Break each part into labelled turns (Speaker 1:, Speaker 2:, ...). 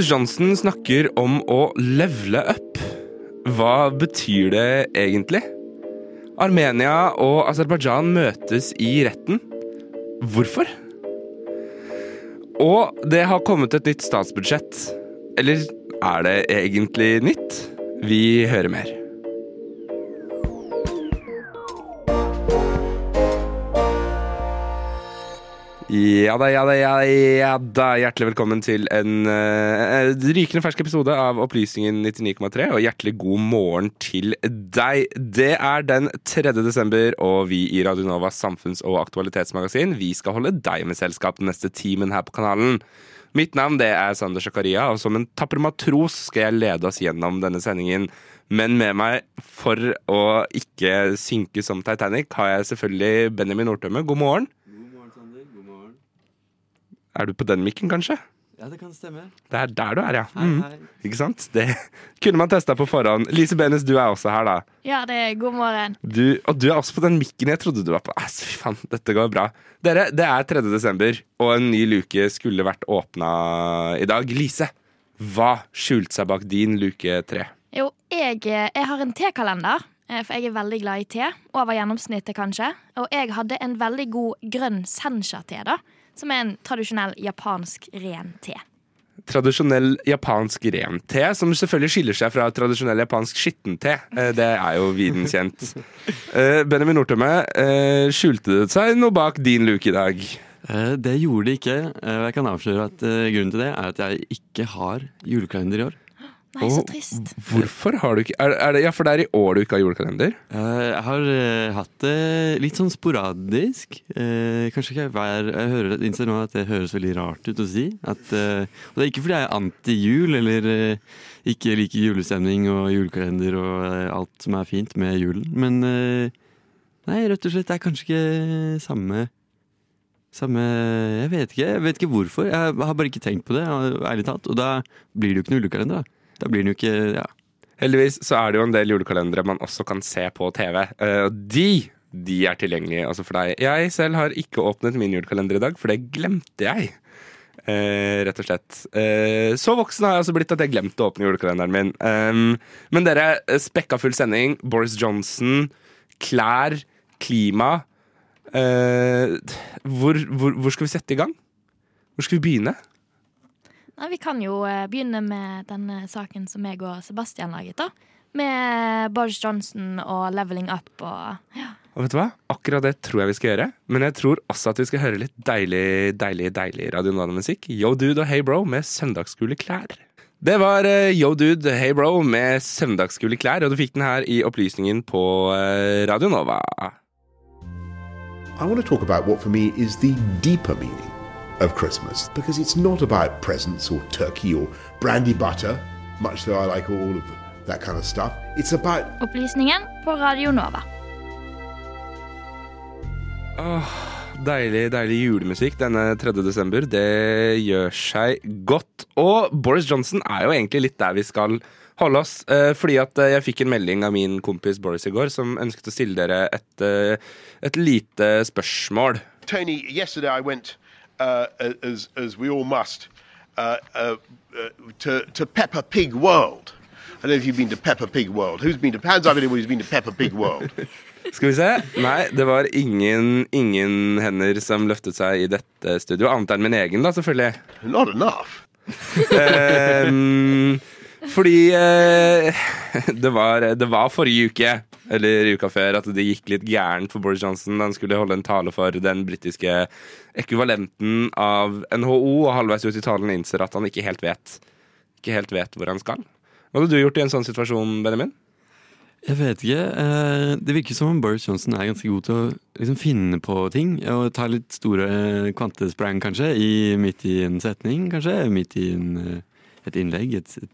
Speaker 1: Boris Johnson snakker om å levele up. Hva betyr det egentlig? Armenia og Aserbajdsjan møtes i retten. Hvorfor? Og det har kommet et nytt statsbudsjett. Eller er det egentlig nytt? Vi hører mer. Ja da, ja da, ja da. Hjertelig velkommen til en uh, rykende fersk episode av Opplysningen 99,3. Og hjertelig god morgen til deg. Det er den 3. desember, og vi i Radio Novas samfunns- og aktualitetsmagasin Vi skal holde deg med selskap den neste timen her på kanalen. Mitt navn det er Sander Zakaria, og som en tapper matros skal jeg lede oss gjennom denne sendingen. Men med meg, for å ikke synke som Titanic, har jeg selvfølgelig Benjamin Nordtømme. God morgen. Er du på den mikken, kanskje?
Speaker 2: Ja, det kan stemme.
Speaker 1: Det er der du er, ja.
Speaker 2: Hei,
Speaker 1: Mm.
Speaker 2: hei.
Speaker 1: Ikke sant? Det kunne man testa på forhånd. Lise Benes, du er også her, da.
Speaker 3: Ja, det er god morgen.
Speaker 1: Du, og du er også på den mikken jeg trodde du var på. Ass, fy faen, dette går bra. Dere, det er 3. desember, og en ny luke skulle vært åpna i dag. Lise, hva skjulte seg bak din luke tre?
Speaker 3: Jo, jeg, jeg har en tekalender, eh, for jeg er veldig glad i te. Over gjennomsnittet, kanskje. Og jeg hadde en veldig god grønn sencha-te, da. Som er en tradisjonell japansk ren te.
Speaker 1: Tradisjonell japansk ren te, som selvfølgelig skiller seg fra tradisjonell japansk skittente. Eh, Det er jo viden kjent. Eh, Benjamin Nordtømme, eh, skjulte det seg noe bak din luke i dag?
Speaker 2: Eh, Det gjorde det ikke. Jeg kan avsløre at grunnen til det er at jeg ikke har julekalender i år.
Speaker 3: Nei, så trist.
Speaker 1: Hvorfor har du ikke er, er det, Ja, for det er i år du ikke har julekalender?
Speaker 2: Eh, Jeg har eh, hatt det litt sånn sporadisk. Eh, Kanskje ikke hver Jeg hører, innser nå at det høres veldig rart ut å si. At, eh, og det er ikke fordi jeg er anti-jul eller eh, ikke liker julestemning og julekalender og eh, alt som er fint med julen. Men nei, rett og slett det er kanskje ikke samme samme Jeg vet ikke jeg vet ikke hvorfor. Jeg har bare ikke tenkt på det, ærlig talt. Og da blir det jo ikke noe julekalender. da. Da blir den jo ikke ja.
Speaker 1: Heldigvis så er det jo en del julekalendere man også kan se på TV. eh, Og de, de er tilgjengelige altså for deg. Jeg selv har ikke åpnet min julekalender i dag, for det glemte jeg. Eh, rett og slett. Eh, så voksen har jeg altså blitt at jeg glemte å åpne julekalenderen min. Um, men dere, eh, spekka full sending. Boris Johnson, klær, klima. Eh, hvor, hvor, hvor skal vi sette i gang? Hvor skal vi begynne?
Speaker 3: Nei, vi kan jo eh, begynne med denne saken som jeg og Sebastian laget, da. Med Boris Johnson og leveling up og ja.
Speaker 1: Og vet du hva? Akkurat det tror jeg vi skal gjøre. Men jeg tror også at vi skal høre litt deilig, deilig, deilig Radio Nova-musikk. Yo Dude og Hey Bro med søndagsskoleklær. Det var eh, Yo Dude, Hey Bro med søndagsskoleklær, og du fikk den her i opplysningen på eh, Radio Nova.
Speaker 4: I want to talk about what for me is the deeper meaning of Christmas because it's not about presents or turkey or brandy butter, much though I like all of that kind of stuff. It's about
Speaker 3: Opplysningen på Radio Nova.
Speaker 1: Oh, deilig, deilig julemusikk denne 3. desember. Det gjør seg godt. Og Boris Johnson er jo egentlig litt der vi skal holde oss. Eh, fordi at eh, jeg fikk en melding av min kompis Boris i går, som ønsket å stille dere et, eh, et lite spørsmål.
Speaker 5: Tony, yesterday I went, uh, as, as we all must, uh, uh, uh, to, to Peppa Pig World. I don't know if you've been to Peppa Pig World. Who's been to, hands up anyone who's been to Peppa Pig World?
Speaker 1: Skal vi se. Nei, det var ingen, ingen hender som løftet seg i dette studio, annet enn min egen, da, selvfølgelig.
Speaker 5: Not enough.
Speaker 1: um, fordi uh, det, var, det var forrige uke, eller uka før, at det gikk litt gærent for Boris Johnson. da Han skulle holde en tale for den britiske ekvivalenten av NHO, og halvveis ut i talen innser at han ikke helt vet Ikke helt vet hvor han skal. Hva hadde du gjort i en sånn situasjon, Benjamin?
Speaker 2: Jeg vet ikke. eh, Det virker som om Boris Johnson er ganske god til å liksom finne på ting. Og ta litt store kvantesprang, kanskje, i, midt i en setning, kanskje. Midt i en, eh, et innlegg. Et, et,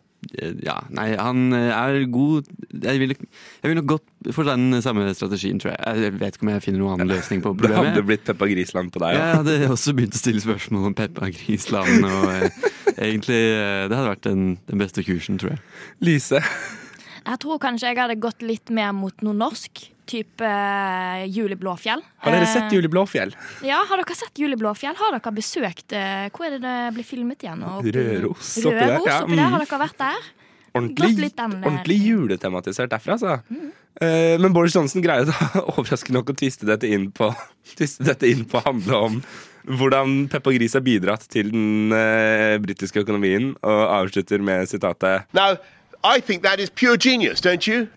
Speaker 2: ja, nei, han eh, er god Jeg ville jeg vil nok gått for den samme strategien, tror jeg. Jeg vet ikke om jeg finner noen annen løsning på problemet.
Speaker 1: Det hadde blitt Peppa Grisland på deg.
Speaker 2: Jeg
Speaker 1: Ja.
Speaker 2: hadde også begynt å stille spørsmål om Peppa Grisland. Og eh, egentlig eh, Det hadde vært den, den beste kursen, tror jeg.
Speaker 1: Lise.
Speaker 3: Jeg tror kanskje jeg hadde gått litt mer mot noe norsk. Type uh, Julie Blåfjell.
Speaker 1: Har dere sett Juli Blåfjell?
Speaker 3: Ja, har dere sett Juli Blåfjell? Har dere besøkt eh, Hvor er det det blir filmet igjen? Oppi-
Speaker 1: Røros oppi der,
Speaker 3: Røros
Speaker 1: ja,
Speaker 3: oppi der. Har
Speaker 1: mm.
Speaker 3: dere vært der?
Speaker 1: Ordentlig,
Speaker 3: den, eh,
Speaker 1: ordentlig juletematisert derfra, altså. Eh, men Boris Johnson greide overraskende nok å tviste dette inn på Tviste dette inn på å handle om hvordan Peppa Gris har bidratt til den uh, britiske økonomien, og avslutter med sitatet
Speaker 5: Now, I think that is pure genius, don't you?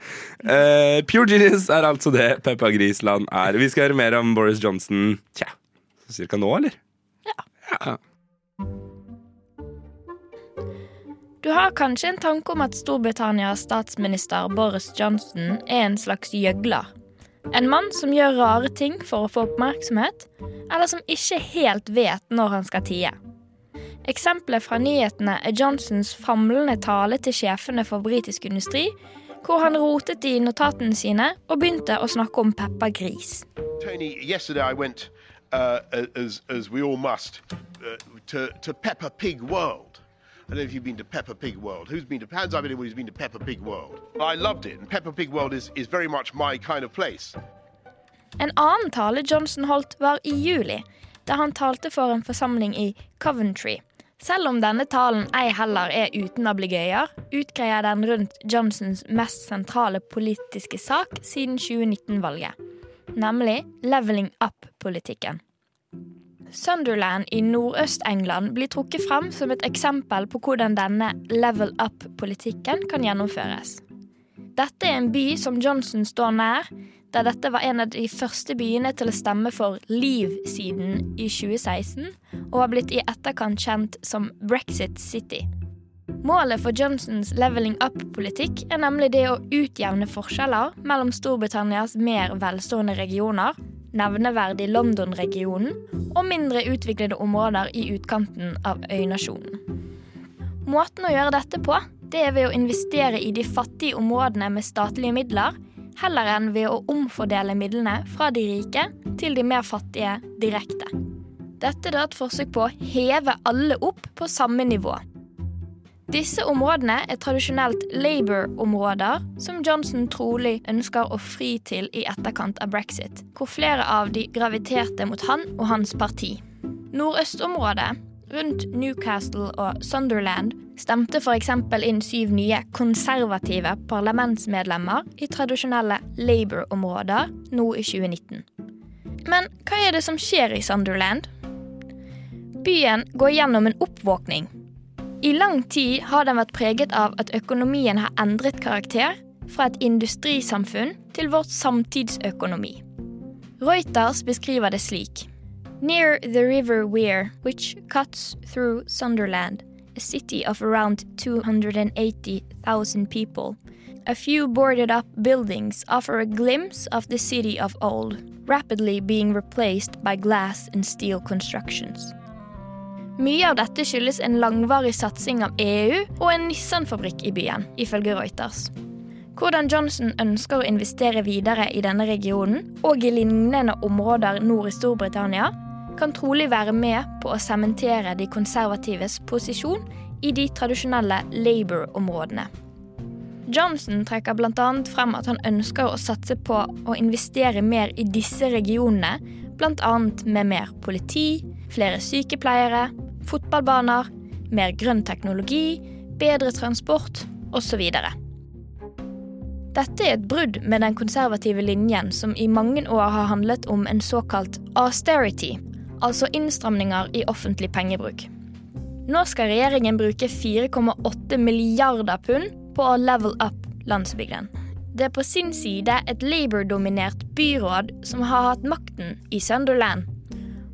Speaker 1: Uh, Pure genius er altså det Peppa Grisland er. Vi skal høre mer om Boris Johnson tja, cirka nå, eller? Ja.
Speaker 3: Du har kanskje en tanke om at Storbritannias statsminister Boris Johnson er en slags gjøgler. En mann som gjør rare ting for å få oppmerksomhet, eller som ikke helt vet når han skal tie. Eksempelet fra nyhetene er Johnsons famlende tale til sjefene for britisk industri, hvor han rotet i notatene sine og begynte å snakke om Peppa Gris.
Speaker 5: Tony, yesterday I went, uh, as, as we all must, uh, to, to Peppa Pig World. I don't know if you've been to Peppa Pig World. Who's been to, hands up anyone who's been to Peppa Pig World. I loved it, and Peppa Pig World is, is very much my kind of place.
Speaker 3: En annen tale Johnson holdt, var i juli, da han talte for en forsamling i Coventry. Selv om denne talen ei heller er uten ablegøyer, utgreier den rundt Johnsons mest sentrale politiske sak siden 2019-valget, nemlig leveling up-politikken. Sunderland i Nordøst-England blir trukket frem som et eksempel på hvordan denne level up-politikken kan gjennomføres. Dette er en by som Johnson står nær, da dette var en av de første byene til å stemme for Leave-siden i 2016, og har blitt i etterkant kjent som Brexit City. Målet for Johnsons leveling up-politikk er nemlig det å utjevne forskjeller mellom Storbritannias mer velstående regioner, nevneverdig London-regionen, og mindre utviklede områder i utkanten av øynasjonen. Måten å gjøre dette på, det er ved å investere i de fattige områdene med statlige midler, heller enn ved å omfordele midlene fra de rike til de mer fattige direkte. Dette er et forsøk på å heve alle opp på samme nivå. Disse områdene er tradisjonelt Labour-områder, som Johnson trolig ønsker å fri til i etterkant av brexit, hvor flere av de graviterte mot han og hans parti. Nordøstområdet, rundt Newcastle og Sunderland, stemte f.eks. inn syv nye konservative parlamentsmedlemmer i tradisjonelle Labour-områder nå i 2019. Men hva er det som skjer i Sunderland? Byen går gjennom en oppvåkning. I lang tid har den vært preget av at økonomien har endret karakter fra et industrisamfunn til vårt samtidsøkonomi. Reuters beskriver det slik. Near the river Weir, which cuts through Sunderland, a city of around 280,000 people, a few boarded up buildings offer a glimpse of the city of old, rapidly being replaced by glass and steel constructions. Mye av dette skyldes en langvarig satsing av EU og en Nissan-fabrikk i byen, ifølge Reuters. Hvordan Johnson ønsker å investere videre i denne regionen og i lignende områder nord i Storbritannia, kan trolig være med på å sementere de konservatives posisjon i de tradisjonelle Labour-områdene. Johnson trekker bl.a. frem at han ønsker å satse på å investere mer i disse regionene, bl.a. med mer politi, flere sykepleiere, fotballbaner, mer grønn teknologi, bedre transport osv. Dette er et brudd med den konservative linjen som i mange år har handlet om en såkalt austerity, altså innstramninger i offentlig pengebruk. Nå skal regjeringen bruke 4,8 milliarder pund på å level up landsbygden. Det er på sin side et Labour-dominert byråd som har hatt makten i Sunderland,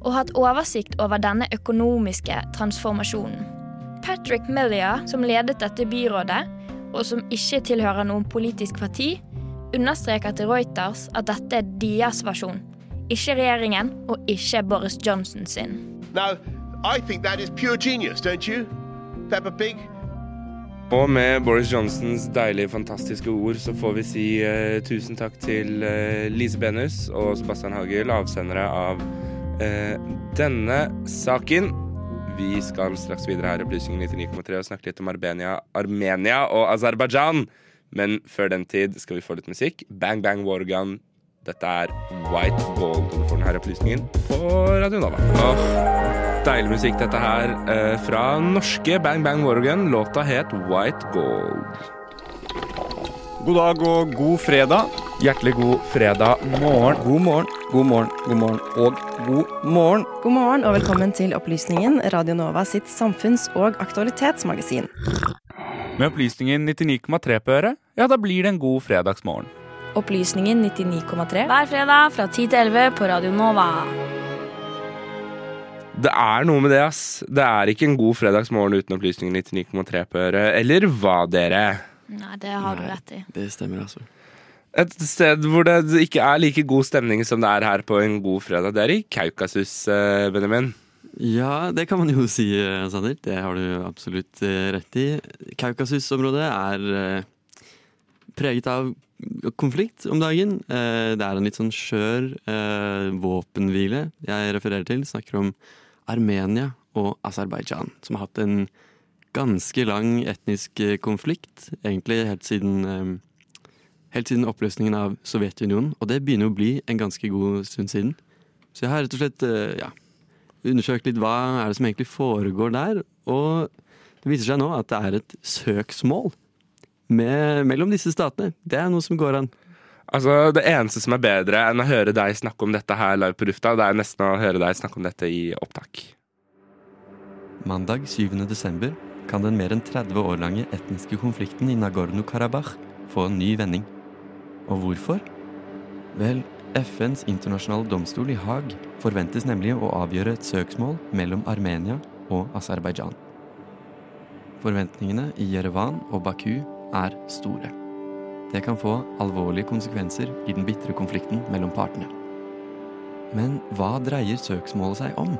Speaker 3: og hatt oversikt over denne økonomiske transformasjonen. Patrick Mellia, som ledet dette byrådet, og som ikke tilhører noen politisk parti, understreker til Reuters at dette er deres versjon. Ikke regjeringen og ikke Boris Johnson sin.
Speaker 5: Now, I think that is pure genius, don't you? Peppa Pig?
Speaker 1: Og med Boris Johnsons deilige, fantastiske ord så får vi si uh, tusen takk til uh, Lise Benus og Sebastian Hagel, avsendere av uh, denne saken. Vi skal straks videre her i Opplysningen 99,3 og snakke litt om Armenia, Armenia og Aserbajdsjan. Men før den tid skal vi få litt musikk. Bang Bang Wargun Dette er White Gold, og du får denne opplysningen på Radio Nova. Åh, deilig musikk dette her, eh, fra norske Bang Bang Warrigan. Låta het White Gold.
Speaker 6: God dag og god fredag.
Speaker 1: Hjertelig god fredag morgen.
Speaker 6: God morgen, god morgen, god morgen og god morgen.
Speaker 7: God morgen og velkommen til Opplysningen, Radio Nova sitt samfunns- og aktualitetsmagasin.
Speaker 6: Med opplysningen 99,3 på øret, ja, da blir det en god fredagsmorgen.
Speaker 7: Opplysningen 99,3.
Speaker 8: Hver fredag fra 10 til 11 på Radio Nova.
Speaker 1: Det er noe med det, ass. Det er ikke en god fredagsmorgen uten opplysningen 99,3 på øret. Eller hva, dere?
Speaker 3: Nei, det har du rett i.
Speaker 2: Det stemmer, altså.
Speaker 1: Et sted hvor det ikke er like god stemning som det er her på en god fredag, det er i Kaukasus, eh, Benjamin.
Speaker 2: Ja, det kan man jo si, eh, Sander. Det har du absolutt eh, rett i. Kaukasus-området er preget av konflikt om dagen. Eh, Det er en litt sånn skjør eh, våpenhvile jeg refererer til. Snakker om Armenia og Aserbajdsjan, som har hatt en ganske lang etnisk eh, konflikt. Egentlig helt siden, helt siden oppløsningen av Sovjetunionen. Og det begynner å bli en ganske god stund siden. Så jeg har rett og slett ja, undersøkt litt hva er det som egentlig foregår der. Og det viser seg nå at det er et søksmål med, mellom disse statene. Det er noe som går an.
Speaker 1: Altså, Det eneste som er bedre enn å høre deg snakke om dette her live på lufta, det er nesten å høre deg snakke om dette i opptak.
Speaker 2: Mandag 7. desember kan den mer enn 30 år lange etniske konflikten i Nagorno-Karabakh få en ny vending. Og hvorfor? Vel, FNs internasjonale domstol i Haag forventes nemlig å avgjøre et søksmål mellom Armenia og Aserbajdsjan. Forventningene i Jerevan og Baku er store. Det kan få alvorlige konsekvenser i den bitre konflikten mellom partene. Men hva dreier søksmålet seg om?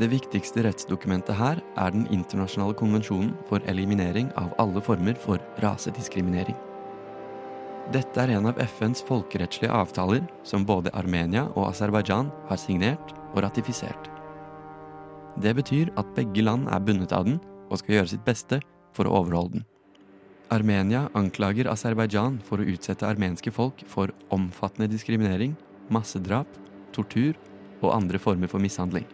Speaker 2: Det viktigste rettsdokumentet her er den internasjonale konvensjonen for eliminering av alle former for rasediskriminering. Dette er en av FNs folkerettslige avtaler som både Armenia og Aserbajdsjan har signert og ratifisert. Det betyr at begge land er bundet av den og skal gjøre sitt beste for å overholde den. Armenia anklager Aserbajdsjan for å utsette armenske folk for omfattende diskriminering, massedrap, tortur og andre former for mishandling.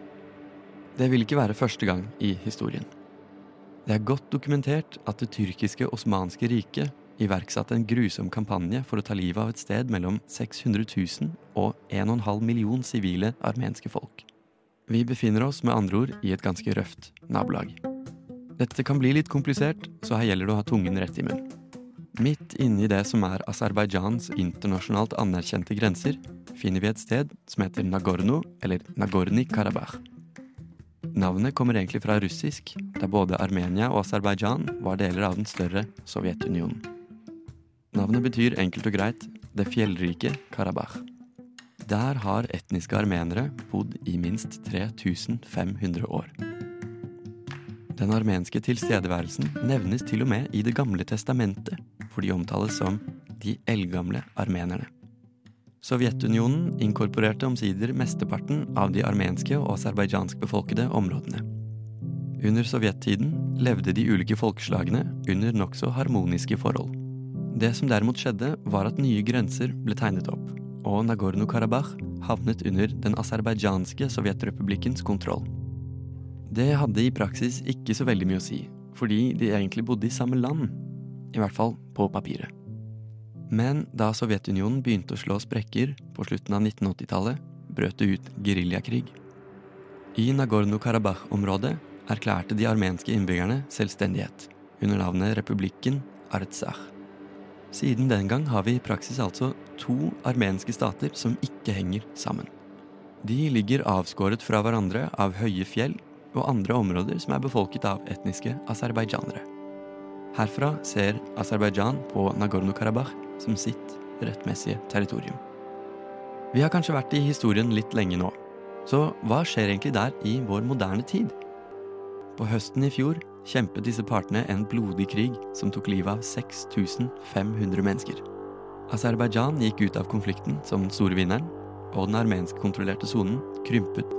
Speaker 2: Det vil ikke være første gang i historien. Det er godt dokumentert at det tyrkiske osmanske riket iverksatte en grusom kampanje for å ta livet av et sted mellom 600 000 og 1,5 million sivile armenske folk. Vi befinner oss med andre ord i et ganske røft nabolag. Dette kan bli litt komplisert, så her gjelder det å ha tungen rett i munnen. Midt inni det som er Aserbajdsjans internasjonalt anerkjente grenser, finner vi et sted som heter Nagorno, eller Nagorni-Karabakh. Navnet kommer egentlig fra russisk, da både Armenia og Aserbajdsjan var deler av den større Sovjetunionen. Navnet betyr enkelt og greit det fjellrike Karabakh. Der har etniske armenere bodd i minst 3500 år. Den armenske tilstedeværelsen nevnes til og med i Det gamle testamentet, for de omtales som de eldgamle armenerne. Sovjetunionen inkorporerte omsider mesteparten av de armenske og aserbajdsjansk befolkede områdene. Under sovjettiden levde de ulike folkeslagene under nokså harmoniske forhold. Det som derimot skjedde, var at nye grenser ble tegnet opp, og Nagorno-Karabakh havnet under den aserbajdsjanske sovjetrepublikkens kontroll. Det hadde i praksis ikke så veldig mye å si, fordi de egentlig bodde i samme land. I hvert fall på papiret. Men da Sovjetunionen begynte å slå sprekker på slutten av 1980-tallet, brøt det ut geriljakrig. I Nagorno-Karabakh-området erklærte de armenske innbyggerne selvstendighet, under navnet republikken Artsakh. Siden den gang har vi i praksis altså to armenske stater som ikke henger sammen. De ligger avskåret fra hverandre av høye fjell og andre områder som er befolket av etniske aserbajdsjanere. Herfra ser Aserbajdsjan på Nagorno-Karabakh som sitt rettmessige territorium. Vi har kanskje vært i historien litt lenge nå, så hva skjer egentlig der i vår moderne tid? På høsten i fjor kjempet disse partene en blodig krig som tok livet av 6500 mennesker. Aserbajdsjan gikk ut av konflikten som den store vinneren, og den armenskkontrollerte sonen krympet.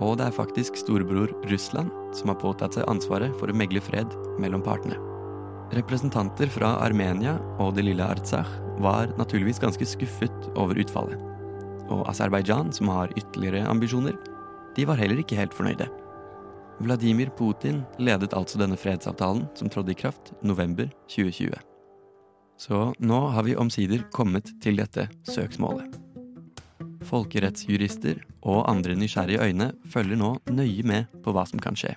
Speaker 2: Og det er faktisk storebror Russland som har påtatt seg ansvaret for å megle fred mellom partene. Representanter fra Armenia og det lille Artsakh var naturligvis ganske skuffet over utfallet. Og Aserbajdsjan, som har ytterligere ambisjoner, de var heller ikke helt fornøyde. Vladimir Putin ledet altså denne fredsavtalen, som trådte i kraft november 2020. Så nå har vi omsider kommet til dette søksmålet. Folkerettsjurister og andre nysgjerrige øyne følger nå nøye med på hva som kan skje.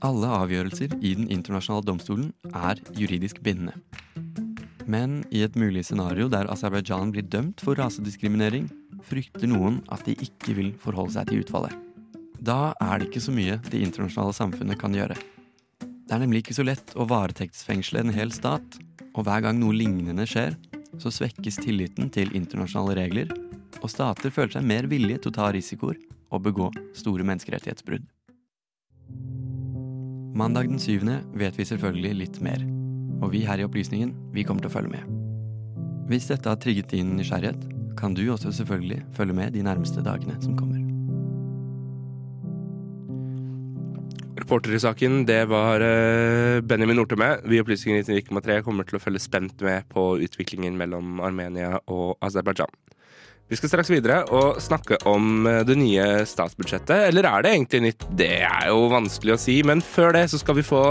Speaker 2: Alle avgjørelser i Den internasjonale domstolen er juridisk bindende. Men i et mulig scenario der Aserbajdsjan blir dømt for rasediskriminering, frykter noen at de ikke vil forholde seg til utfallet. Da er det ikke så mye det internasjonale samfunnet kan gjøre. Det er nemlig ikke så lett å varetektsfengsle en hel stat, og hver gang noe lignende skjer, så svekkes tilliten til internasjonale regler, og stater føler seg mer villige til å ta risikoer og begå store menneskerettighetsbrudd. Mandag den syvende vet vi selvfølgelig litt mer, og vi her i Opplysningen vi kommer til å følge med. Hvis dette har trigget din nysgjerrighet, kan du også selvfølgelig følge med de nærmeste dagene som kommer.
Speaker 1: Reporter i saken, det var eh, Benjamin Nortemø. Vi i Opplysningen 99,3 kommer til å følge spent med på utviklingen mellom Armenia og Aserbajdsjan. Vi skal straks videre og snakke om eh, det nye statsbudsjettet. Eller er det egentlig nytt? Det er jo vanskelig å si, men før det så skal vi få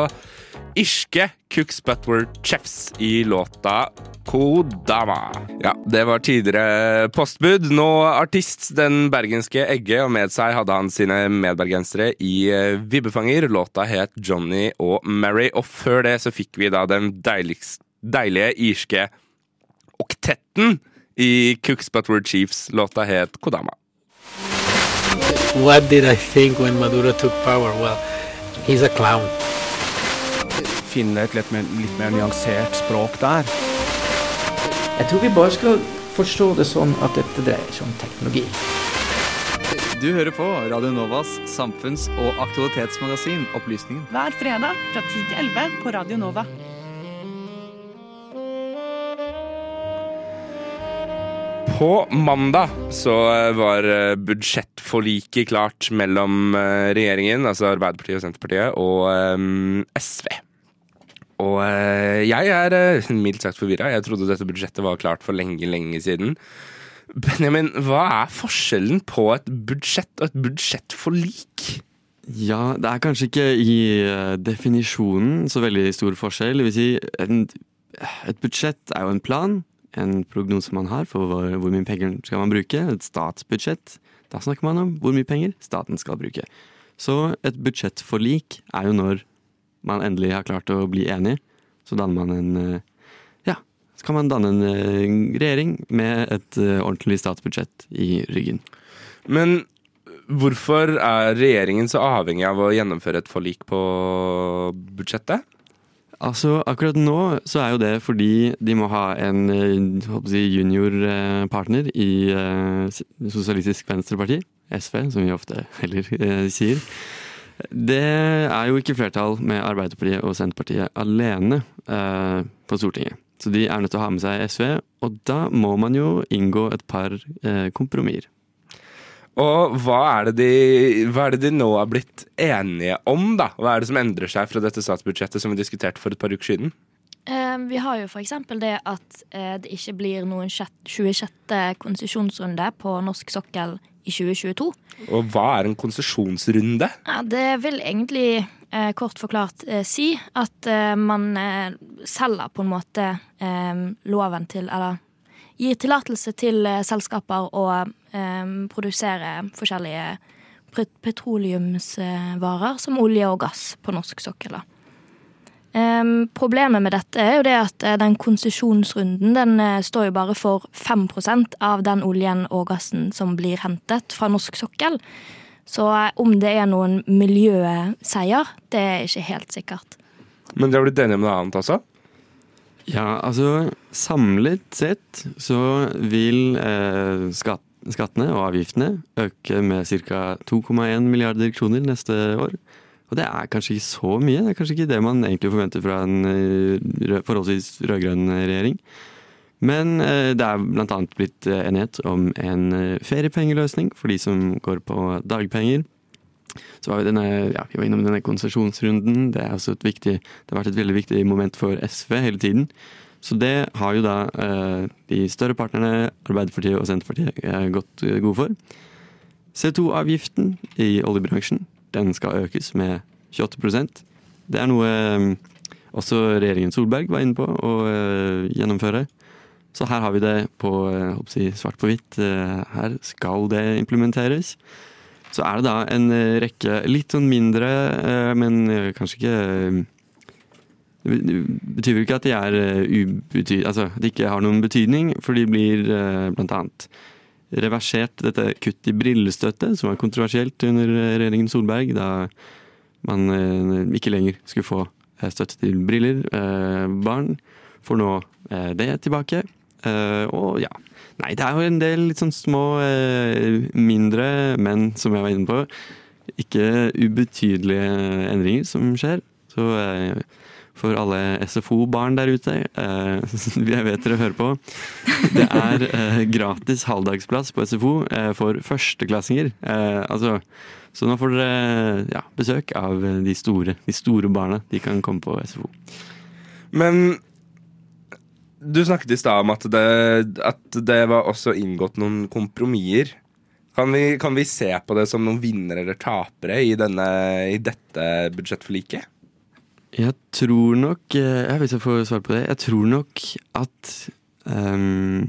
Speaker 1: irske Cooks Butward Chefs i låta Kodama. Ja, det var tidligere postbud. Nå artist. Den bergenske Egge, og med seg hadde han sine medbergensere i eh, Vibbefanger. Låta het Johnny og Mary, og før det så fikk vi da den deiligste, deilige irske oktetten i Cooks But Were Chiefs. Låta het Kodama.
Speaker 9: What did I think when Maduro took power? Well, he's a clown.
Speaker 10: Finne et litt mer, litt mer nyansert språk der.
Speaker 11: Jeg tror vi bare skal forstå det sånn at dette dreier seg om teknologi.
Speaker 12: Du hører på Radio Novas samfunns- og aktualitetsmagasin Opplysningen.
Speaker 13: Hver fredag fra 10 til 11 på Radio Nova.
Speaker 1: På mandag så var eh, budsjettforliket klart mellom eh, regjeringen, altså Arbeiderpartiet og Senterpartiet, og SV. Og jeg er mildt sagt forvirra. Jeg trodde dette budsjettet var klart for lenge, lenge siden. Benjamin, hva er forskjellen på et budsjett og et budsjettforlik?
Speaker 2: Ja, det er kanskje ikke i definisjonen så veldig stor forskjell. Det vil si, et budsjett er jo en plan, en prognose man har for hvor, hvor mye penger skal man bruke. Et statsbudsjett. Da snakker man om hvor mye penger staten skal bruke. Så et budsjettforlik er jo når man endelig har klart å bli enig. Så danner man en Ja, så kan man danne en regjering med et ordentlig statsbudsjett i ryggen.
Speaker 1: Men hvorfor er regjeringen så avhengig av å gjennomføre et forlik på budsjettet?
Speaker 2: Altså, Akkurat nå så er jo det fordi de må ha en si, juniorpartner i Sosialistisk Venstreparti, SV, som vi ofte heller sier. Det er jo ikke flertall med Arbeiderpartiet og Senterpartiet alene eh, på Stortinget. Så de er nødt til å ha med seg SV, og da må man jo inngå et par eh, kompromisser.
Speaker 1: Og hva er, de, hva er, det de, nå er blitt enige om, da? Hva er det som endrer seg fra dette statsbudsjettet som vi diskuterte for et par uker siden?
Speaker 3: Eh, vi har jo f.eks. det at eh, det ikke blir noen 26. konsesjonsrunde på norsk sokkel i 2022.
Speaker 1: Og hva er en konsesjonsrunde?
Speaker 3: Ja, det vil egentlig eh, kort forklart si at man selger på en måte loven til Eller gir tillatelse til selskaper å produsere forskjellige petroleumsvarer som olje og gass på norsk sokkel. Problemet med dette er jo det at den konsesjonsrunden den står jo bare for 5% av den oljen og gassen som blir hentet fra norsk sokkel. Så om det er noen miljøseier, det er ikke helt sikkert.
Speaker 1: Men de har blitt enige om noe annet også?
Speaker 2: Ja, altså samlet sett så vil eh, skatt, skattene og avgiftene øke med ca. 2,1 milliarder kroner neste år. Og det er kanskje ikke så mye. Det er kanskje ikke det man egentlig forventer fra en forholdsvis rød-grønn regjering. Men det er bl.a. blitt enighet om en feriepengeløsning for de som går på dagpenger. Så var vi, denne, ja, vi var innom denne konsesjonsrunden. Det viktig, det har vært et veldig viktig moment for SV hele tiden. Så det har jo da eh, de større partnerne, Arbeiderpartiet og Senterpartiet, eh, gått eh, gode for. CO2-avgiften i oljebransjen den skal økes med 28% Det er noe eh, også regjeringen Solberg var inne på å eh, gjennomføre. Så her har vi det på eh, jeg, svart på hvitt. Her skal det implementeres. Så er det da en eh, rekke litt sånn mindre, eh, men eh, kanskje ikke Det betyr jo ikke at de er eh, ubety... Altså de ikke har noen betydning, for de blir blant annet reversert dette kutt i brillestøtte, som var kontroversielt under regjeringen Solberg, da man ikke lenger skulle få støtte til briller. Barn får nå det tilbake. Og ja, nei, det er jo en del litt sånn små, eh, mindre, men som jeg var inne på, ikke ubetydelige endringer som skjer. Så eh, for alle SFO-barn der ute, eh, jeg vet dere hører på, det er eh, gratis halvdagsplass på SFO eh, for førsteklassinger. Eh, altså, så nå får dere ja, besøk av de store, de store barna. De kan komme på SFO.
Speaker 1: Men du snakket i stad om at det, at det var også inngått noen kompromisser. Kan vi, kan vi se på det som noen vinnere eller tapere i, denne, i dette budsjettforliket?
Speaker 2: Jeg tror nok jeg ja, Hvis jeg får svare på det. Jeg tror nok at um,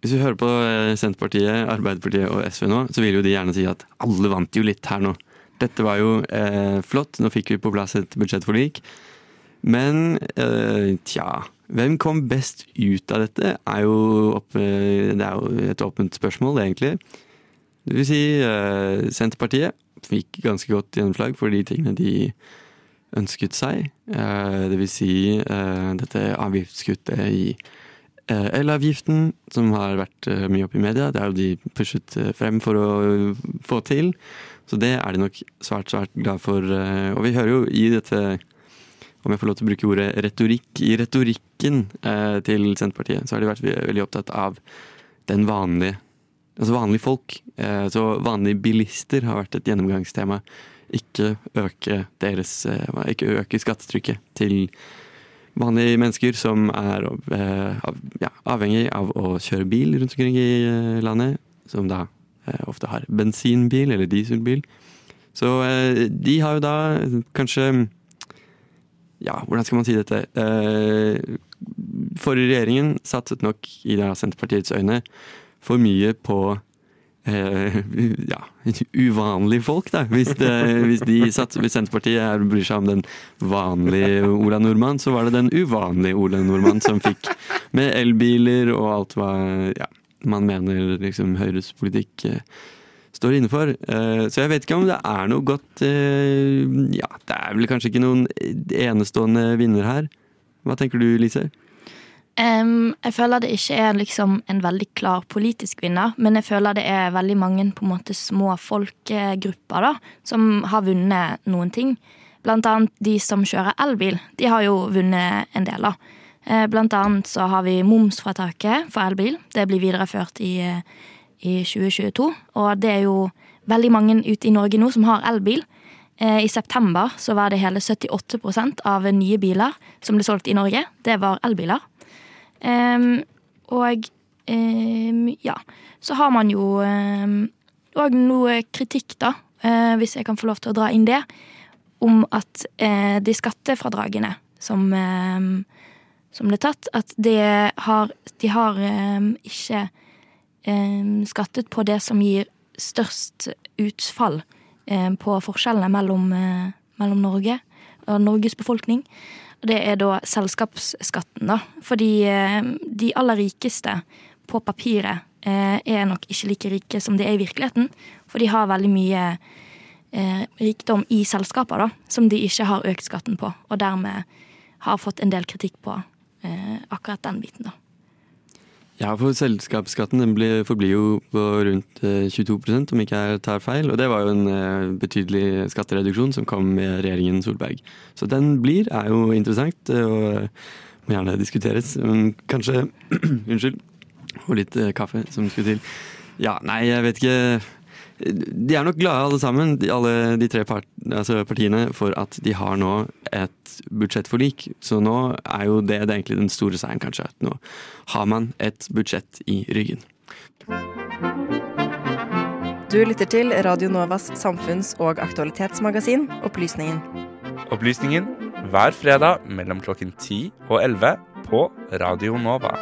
Speaker 2: Hvis vi hører på eh, Senterpartiet, Arbeiderpartiet og SV nå, så vil jo de gjerne si at alle vant jo litt her nå. Dette var jo eh, flott, nå fikk vi på plass et budsjettforlik. Men eh, tja Hvem kom best ut av dette, er jo, opp, det er jo et åpent spørsmål, egentlig. Det vil si, eh, Senterpartiet fikk ganske godt gjennomslag for de tingene de ønsket seg. Eh, det vil si eh, dette avgiftskuttet i eh, elavgiften, som har vært eh, mye oppe i media. Det er jo de pushet eh, frem for å få til. Så det er de nok svært, svært glad for. eh, Og vi hører jo i dette, om jeg får lov til å bruke ordet retorikk, i retorikken eh, til Senterpartiet, så har de vært veldig opptatt av den vanlige Altså vanlige folk. Eh, Så vanlige bilister har vært et gjennomgangstema ikke øke deres eh, Ikke øke skattetrykket til vanlige mennesker som er eh, av, ja, avhengig av å kjøre bil rundt omkring i eh, landet. Som da eh, ofte har bensinbil eller dieselbil. Så eh, de har jo da kanskje Ja, hvordan skal man si dette? Eh, forrige regjeringen satset nok i Senterpartiets øyne for mye på eh, ja, uvanlige folk, da. Hvis, det, hvis, de satser, hvis Senterpartiet er, bryr seg om den vanlige Ola Nordmann, så var det den uvanlige Ola Nordmann som fikk med elbiler og alt hva ja, man mener liksom Høyres politikk eh, står inne for. Eh, så jeg vet ikke om det er noe godt eh, Ja, det er vel kanskje ikke noen enestående vinner her. Hva tenker du, Lise?
Speaker 3: Um, jeg føler det ikke er liksom en veldig klar politisk vinner, men jeg føler det er veldig mange på en måte små folkegrupper da, som har vunnet noen ting. Blant annet de som kjører elbil. De har jo vunnet en del. da. Eh, Blant annet så har vi momsfrataket for elbil. Det blir videreført i, i 2022. Og det er jo veldig mange ute i Norge nå som har elbil. Eh, I september så var det hele 78% av nye biler som ble solgt i Norge. Det var elbiler. Em, og em, ja, så har man jo òg noe kritikk, da, eh, hvis jeg kan få lov til å dra inn det, om at eh, de skattefradragene som, som ble tatt, at det har, de har ikke skattet på det som gir størst utfall em, på forskjellene mellom, eh, mellom Norge og Norges befolkning. Og det er da selskapsskatten, da. Fordi eh, de aller rikeste på papiret eh, er nok ikke like rike som de er i virkeligheten. For de har veldig mye eh, rikdom i selskaper da, som de ikke har økt skatten på. Og dermed har fått en del kritikk på eh, akkurat den biten, da.
Speaker 2: Ja, for selskapsskatten den blir, forblir jo på rundt eh, 22% om ikke jeg tar feil. Og det var jo en eh, betydelig skattereduksjon som kom med regjeringen Solberg. Så den blir, er jo interessant eh, og må gjerne diskuteres. Men kanskje Unnskyld. Og litt eh, kaffe som skulle til. Ja, nei, jeg vet ikke. De er nok glade alle sammen, de, alle de tre part, altså partiene, for at de har nå et budsjettforlik. Så nå er jo det, det er egentlig den store seieren, kanskje. At nå har man et budsjett i ryggen.
Speaker 7: Du lytter til Radio Novas samfunns- og aktualitetsmagasin Opplysningen.
Speaker 6: Opplysningen hver fredag mellom klokken 10 og 11 på Radio Nova.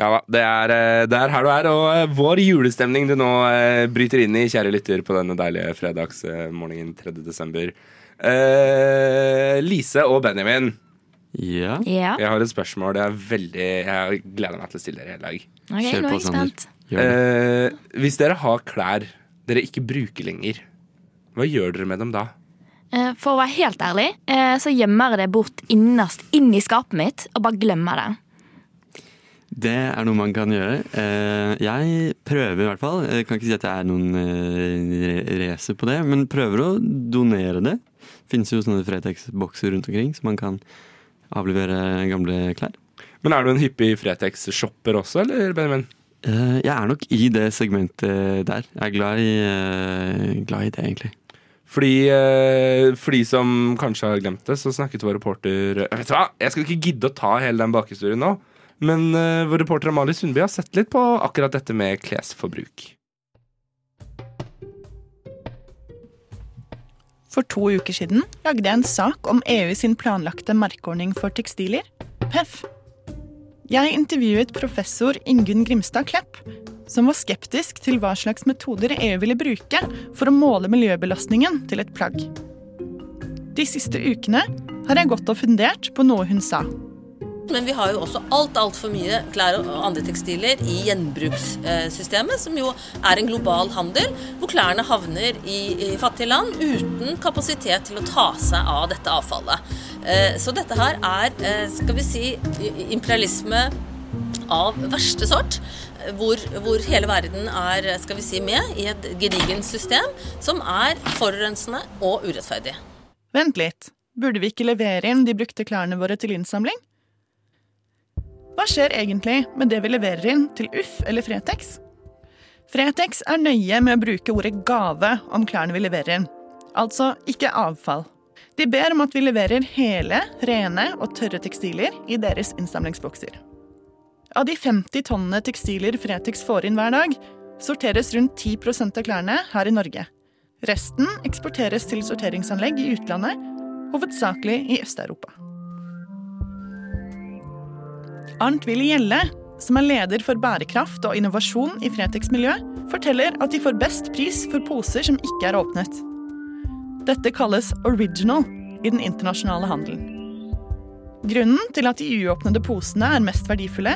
Speaker 1: Ja da, det er, eh, det er her du er, og eh, vår julestemning du nå eh, bryter inn i, kjære lytter, på denne deilige fredagsmorgenen 3. desember. Eh, Lise og Benjamin,
Speaker 2: Ja.
Speaker 3: Ja.
Speaker 1: jeg har et spørsmål. Jeg, er veldig, jeg gleder meg til å stille dere hele dag.
Speaker 3: Ok,
Speaker 2: Kjør på,
Speaker 3: er
Speaker 2: Sander.
Speaker 1: Eh, hvis dere har klær dere ikke bruker lenger, hva gjør dere med dem da?
Speaker 3: Eh, For å være helt ærlig, eh, så gjemmer jeg det bort innerst inn i skapet mitt og bare glemmer det.
Speaker 2: Det er noe man kan gjøre. Eh, Jeg prøver i hvert fall. Jeg kan ikke si at jeg er noen eh, racer på det, men prøver å donere det. Finnes jo sånne Fretex-bokser rundt omkring, så man kan avlevere gamle klær.
Speaker 1: Men er du en hyppig Fretex-shopper også, eller Benjamin?
Speaker 2: Eh, Jeg er nok i det segmentet der. Jeg er glad i, glad i det, egentlig.
Speaker 1: Fordi, for de som kanskje har glemt det, så snakket vår reporter Vet du hva, jeg skal ikke gidde å ta hele den bakhistorien nå. Men uh, vår reporter Amalie Sundby har sett litt på akkurat dette med klesforbruk.
Speaker 13: For to uker siden lagde jeg en sak om EU sin planlagte merkeordning for tekstiler, PEF. Jeg intervjuet professor Ingunn Grimstad Klepp, som var skeptisk til hva slags metoder EU ville bruke for å måle miljøbelastningen til et plagg. De siste ukene har jeg gått og fundert på noe hun sa.
Speaker 14: Men vi har jo også alt, altfor mye klær og andre tekstiler i gjenbrukssystemet, som jo er en global handel, hvor klærne havner i, i fattige land uten kapasitet til å ta seg av dette avfallet. Eh, Så dette her er, eh, skal vi si, imperialisme av verste sort, hvor, hvor hele verden er, skal vi si, med i et gedigent system som er forurensende og urettferdig.
Speaker 13: Vent litt, burde vi ikke levere inn de brukte klærne våre til innsamling? Hva skjer egentlig med det vi leverer inn til Uff eller Fretex? Fretex er nøye med å bruke ordet gave om klærne vi leverer inn, altså ikke avfall. De ber om at vi leverer hele, rene og tørre tekstiler i deres innsamlingsbokser. Av de 50 tonnene tekstiler Fretex får inn hver dag, sorteres rundt 10% av klærne her i Norge. Resten eksporteres til sorteringsanlegg i utlandet, hovedsakelig i Øst-Europa. Arnt Willy Gjelle, som er leder for bærekraft og innovasjon i Fretex miljø, forteller at de får best pris for poser som ikke er åpnet. Dette kalles original i den internasjonale handelen. Grunnen til at de uåpnede posene er mest verdifulle,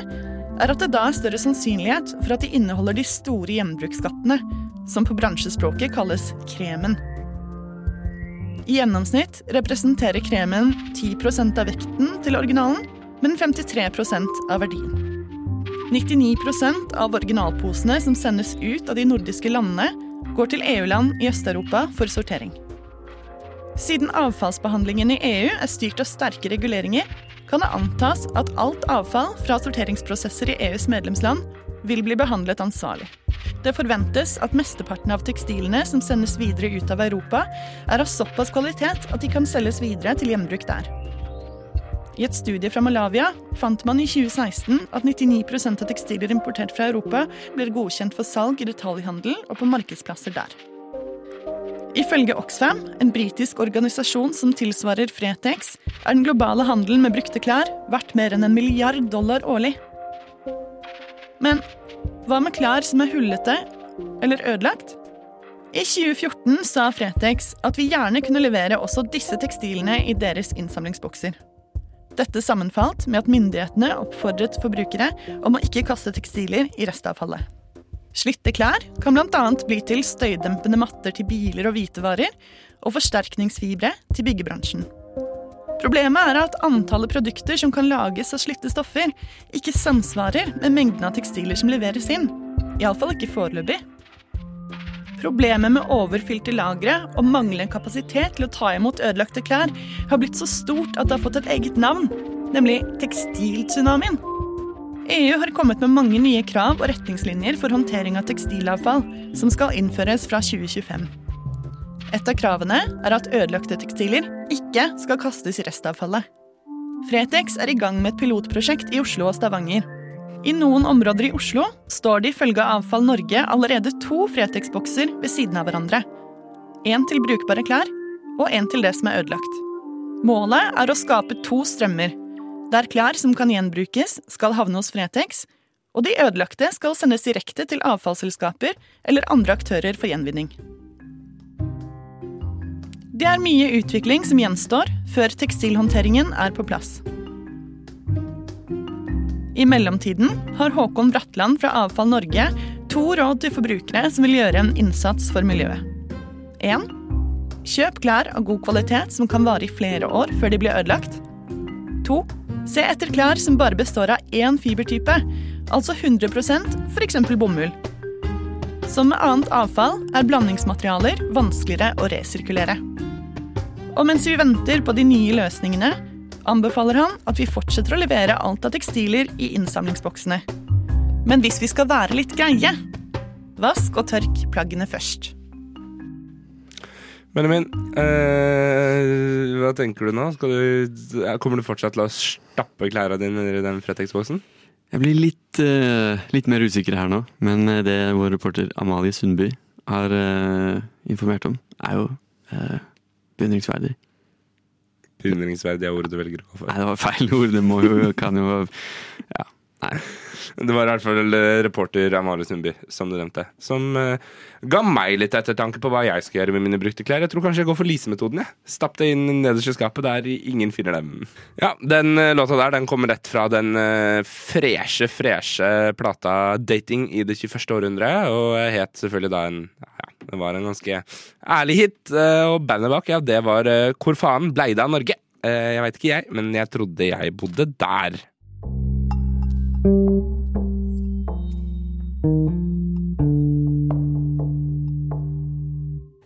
Speaker 13: er at det da er større sannsynlighet for at de inneholder de store gjenbruksskattene, som på bransjespråket kalles kremen. I gjennomsnitt representerer kremen 10% av vekten til originalen, men 53% av verdien. 99% av originalposene som sendes ut av de nordiske landene, går til EU-land i Øst-Europa for sortering. Siden avfallsbehandlingen i EU er styrt av sterke reguleringer, kan det antas at alt avfall fra sorteringsprosesser i EUs medlemsland vil bli behandlet ansvarlig. Det forventes at mesteparten av tekstilene som sendes videre ut av Europa, er av såpass kvalitet at de kan selges videre til gjenbruk der. I et studie fra Malavia fant man i 2016 at 99% av tekstiler importert fra Europa blir godkjent for salg i detaljhandel og på markedsplasser der. Ifølge Oxfam, en britisk organisasjon som tilsvarer Fretex, er den globale handelen med brukte klær verdt mer enn en milliard dollar årlig. Men hva med klær som er hullete eller ødelagt? I 2014 sa Fretex at vi gjerne kunne levere også disse tekstilene i deres innsamlingsbokser. Dette sammenfalt med at myndighetene oppfordret forbrukere om å ikke kaste tekstiler i restavfallet. Slitte klær kan bl.a. bli til støydempende matter til biler og hvitevarer, og forsterkningsfibre til byggebransjen. Problemet er at antallet produkter som kan lages av slitte stoffer, ikke samsvarer med mengden av tekstiler som leveres inn. Iallfall ikke foreløpig. Problemet med overfylte lagre og manglende kapasitet til å ta imot ødelagte klær har blitt så stort at det har fått et eget navn, nemlig tekstiltsunamien. EU har kommet med mange nye krav og retningslinjer for håndtering av tekstilavfall, som skal innføres fra 2025. Et av kravene er at ødelagte tekstiler ikke skal kastes i restavfallet. Fretex er i gang med et pilotprosjekt i Oslo og Stavanger. I noen områder i Oslo står det ifølge Avfall Norge allerede to Fretex-bokser ved siden av hverandre. Én til brukbare klær og én til det som er ødelagt. Målet er å skape to strømmer, der klær som kan gjenbrukes, skal havne hos Fretex, og de ødelagte skal sendes direkte til avfallsselskaper eller andre aktører for gjenvinning. Det er mye utvikling som gjenstår før tekstilhåndteringen er på plass. I mellomtiden har Håkon Bratland fra Avfall Norge to råd til forbrukere som vil gjøre en innsats for miljøet. 1. Kjøp klær av god kvalitet som kan vare i flere år før de blir ødelagt. 2. Se etter klær som bare består av én fibertype, altså 100% f.eks. bomull. Som med annet avfall er blandingsmaterialer vanskeligere å resirkulere. Og mens vi venter på de nye løsningene, anbefaler han at vi fortsetter å levere alt av tekstiler i innsamlingsboksene. Men hvis vi skal være litt greie, vask og tørk plaggene først.
Speaker 1: Benjamin, eh, hva tenker du nå? Du, kommer du fortsatt til å stappe klærne dine i den Fretex-boksen?
Speaker 2: Jeg blir litt, uh, litt, mer usikker her nå, men eh, det vår reporter Amalie Sundby har uh, informert om, er jo uh, beundringsverdig.
Speaker 1: Beundringsverdig er ordet du velger å gå for.
Speaker 2: Nei, det var feil ord. Det må jo, kan jo Ja, nei.
Speaker 1: Det var i hvert fall eh, reporter Amalie Sundby, som du nevnte, som uh, ga meg litt ettertanke på hva jeg skal gjøre med mine brukte klær. Jeg tror kanskje jeg går for Lise-metoden. jeg. Stapp det inn nederst i skapet der ingen finner dem. Ja, Den uh, låta der den kommer rett fra den uh, freshe, freshe plata 'Dating i det 21. århundre', og het selvfølgelig da en ja, det var en ganske ærlig hit. Og bandet bak, ja, det var Hvor faen blei det av Norge? Jeg veit ikke jeg, men jeg trodde jeg bodde der.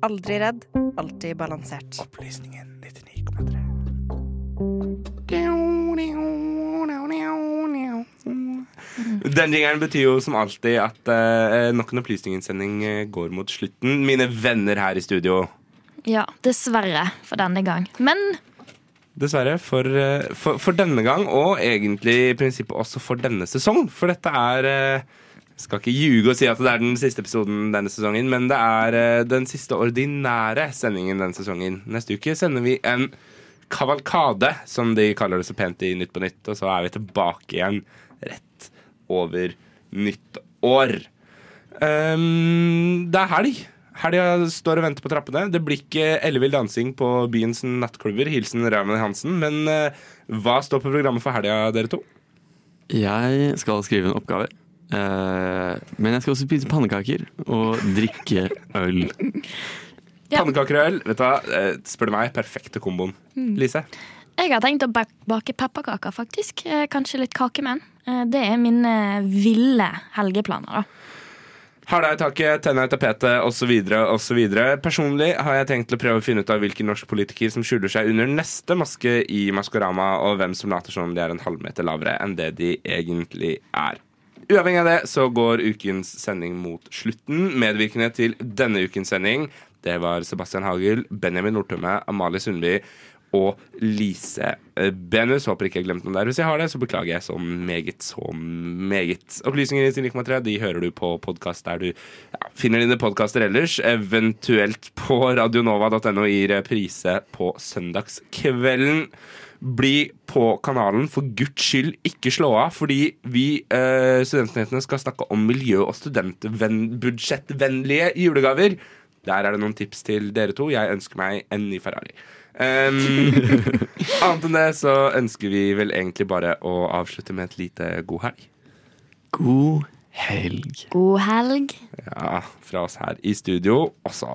Speaker 7: Aldri redd, alltid balansert.
Speaker 1: Opplysningen 99,3. Den jingeren betyr jo som alltid at uh, nok en opplysningssending går mot slutten. Mine venner her i studio.
Speaker 3: Ja, dessverre for denne gang. Men
Speaker 1: Dessverre for, for, for denne gang, og egentlig i prinsippet også for denne sesong. For dette er uh, skal ikke ljuge og si at det er den siste episoden denne sesongen, men det er uh, den siste ordinære sendingen denne sesongen. Neste uke sender vi en kavalkade, som de kaller det så pent i Nytt på Nytt, og så er vi tilbake igjen rett over nyttår. Um, det er helg. Helga står og venter på trappene. Det blir ikke ellevill dansing på byens nattklubber. Hilsen Raymond Hansen. Men uh, hva står på programmet for helga, dere to?
Speaker 2: Jeg skal skrive en oppgave. Uh, men jeg skal også spise pannekaker og drikke øl.
Speaker 3: Ja.
Speaker 1: Pannekaker og øl, vet du hva, uh, spør du meg, perfekte komboen.
Speaker 3: Mm.
Speaker 1: Lise?
Speaker 3: Jeg har tenkt å bake pepperkaker, faktisk. Kanskje litt kakemenn. Det er mine ville helgeplaner, da.
Speaker 1: Hæla i taket, tenna i tapetet osv. osv. Personlig har jeg tenkt til å prøve å finne ut av hvilken norsk politiker som skjuler seg under neste maske i Maskorama, og hvem som later som om de er en halvmeter lavere enn det de egentlig er. Uavhengig av det så går ukens sending mot slutten. Medvirkende til denne ukens sending det var Sebastian Hagel, Benjamin Nordtømme, Amalie Sundby og Lise Benus. Håper ikke jeg glemte noen der. Hvis jeg har det, så beklager jeg så meget, så meget. Opplysninger i 9,3 de hører du på podkast der du ja, finner dine podkaster ellers. Eventuelt på radionova.no i reprise på søndagskvelden. Bli på kanalen, for guds skyld ikke slå av, fordi vi eh, studentnyhetene skal snakke om miljø- og studentbudsjettvennlige julegaver. Der er det noen tips til dere to. Jeg ønsker meg en ny Ferrari. Um, annet enn det så ønsker vi vel egentlig bare å avslutte med et lite god helg.
Speaker 2: God helg.
Speaker 3: God helg.
Speaker 1: Ja, fra oss her i studio også.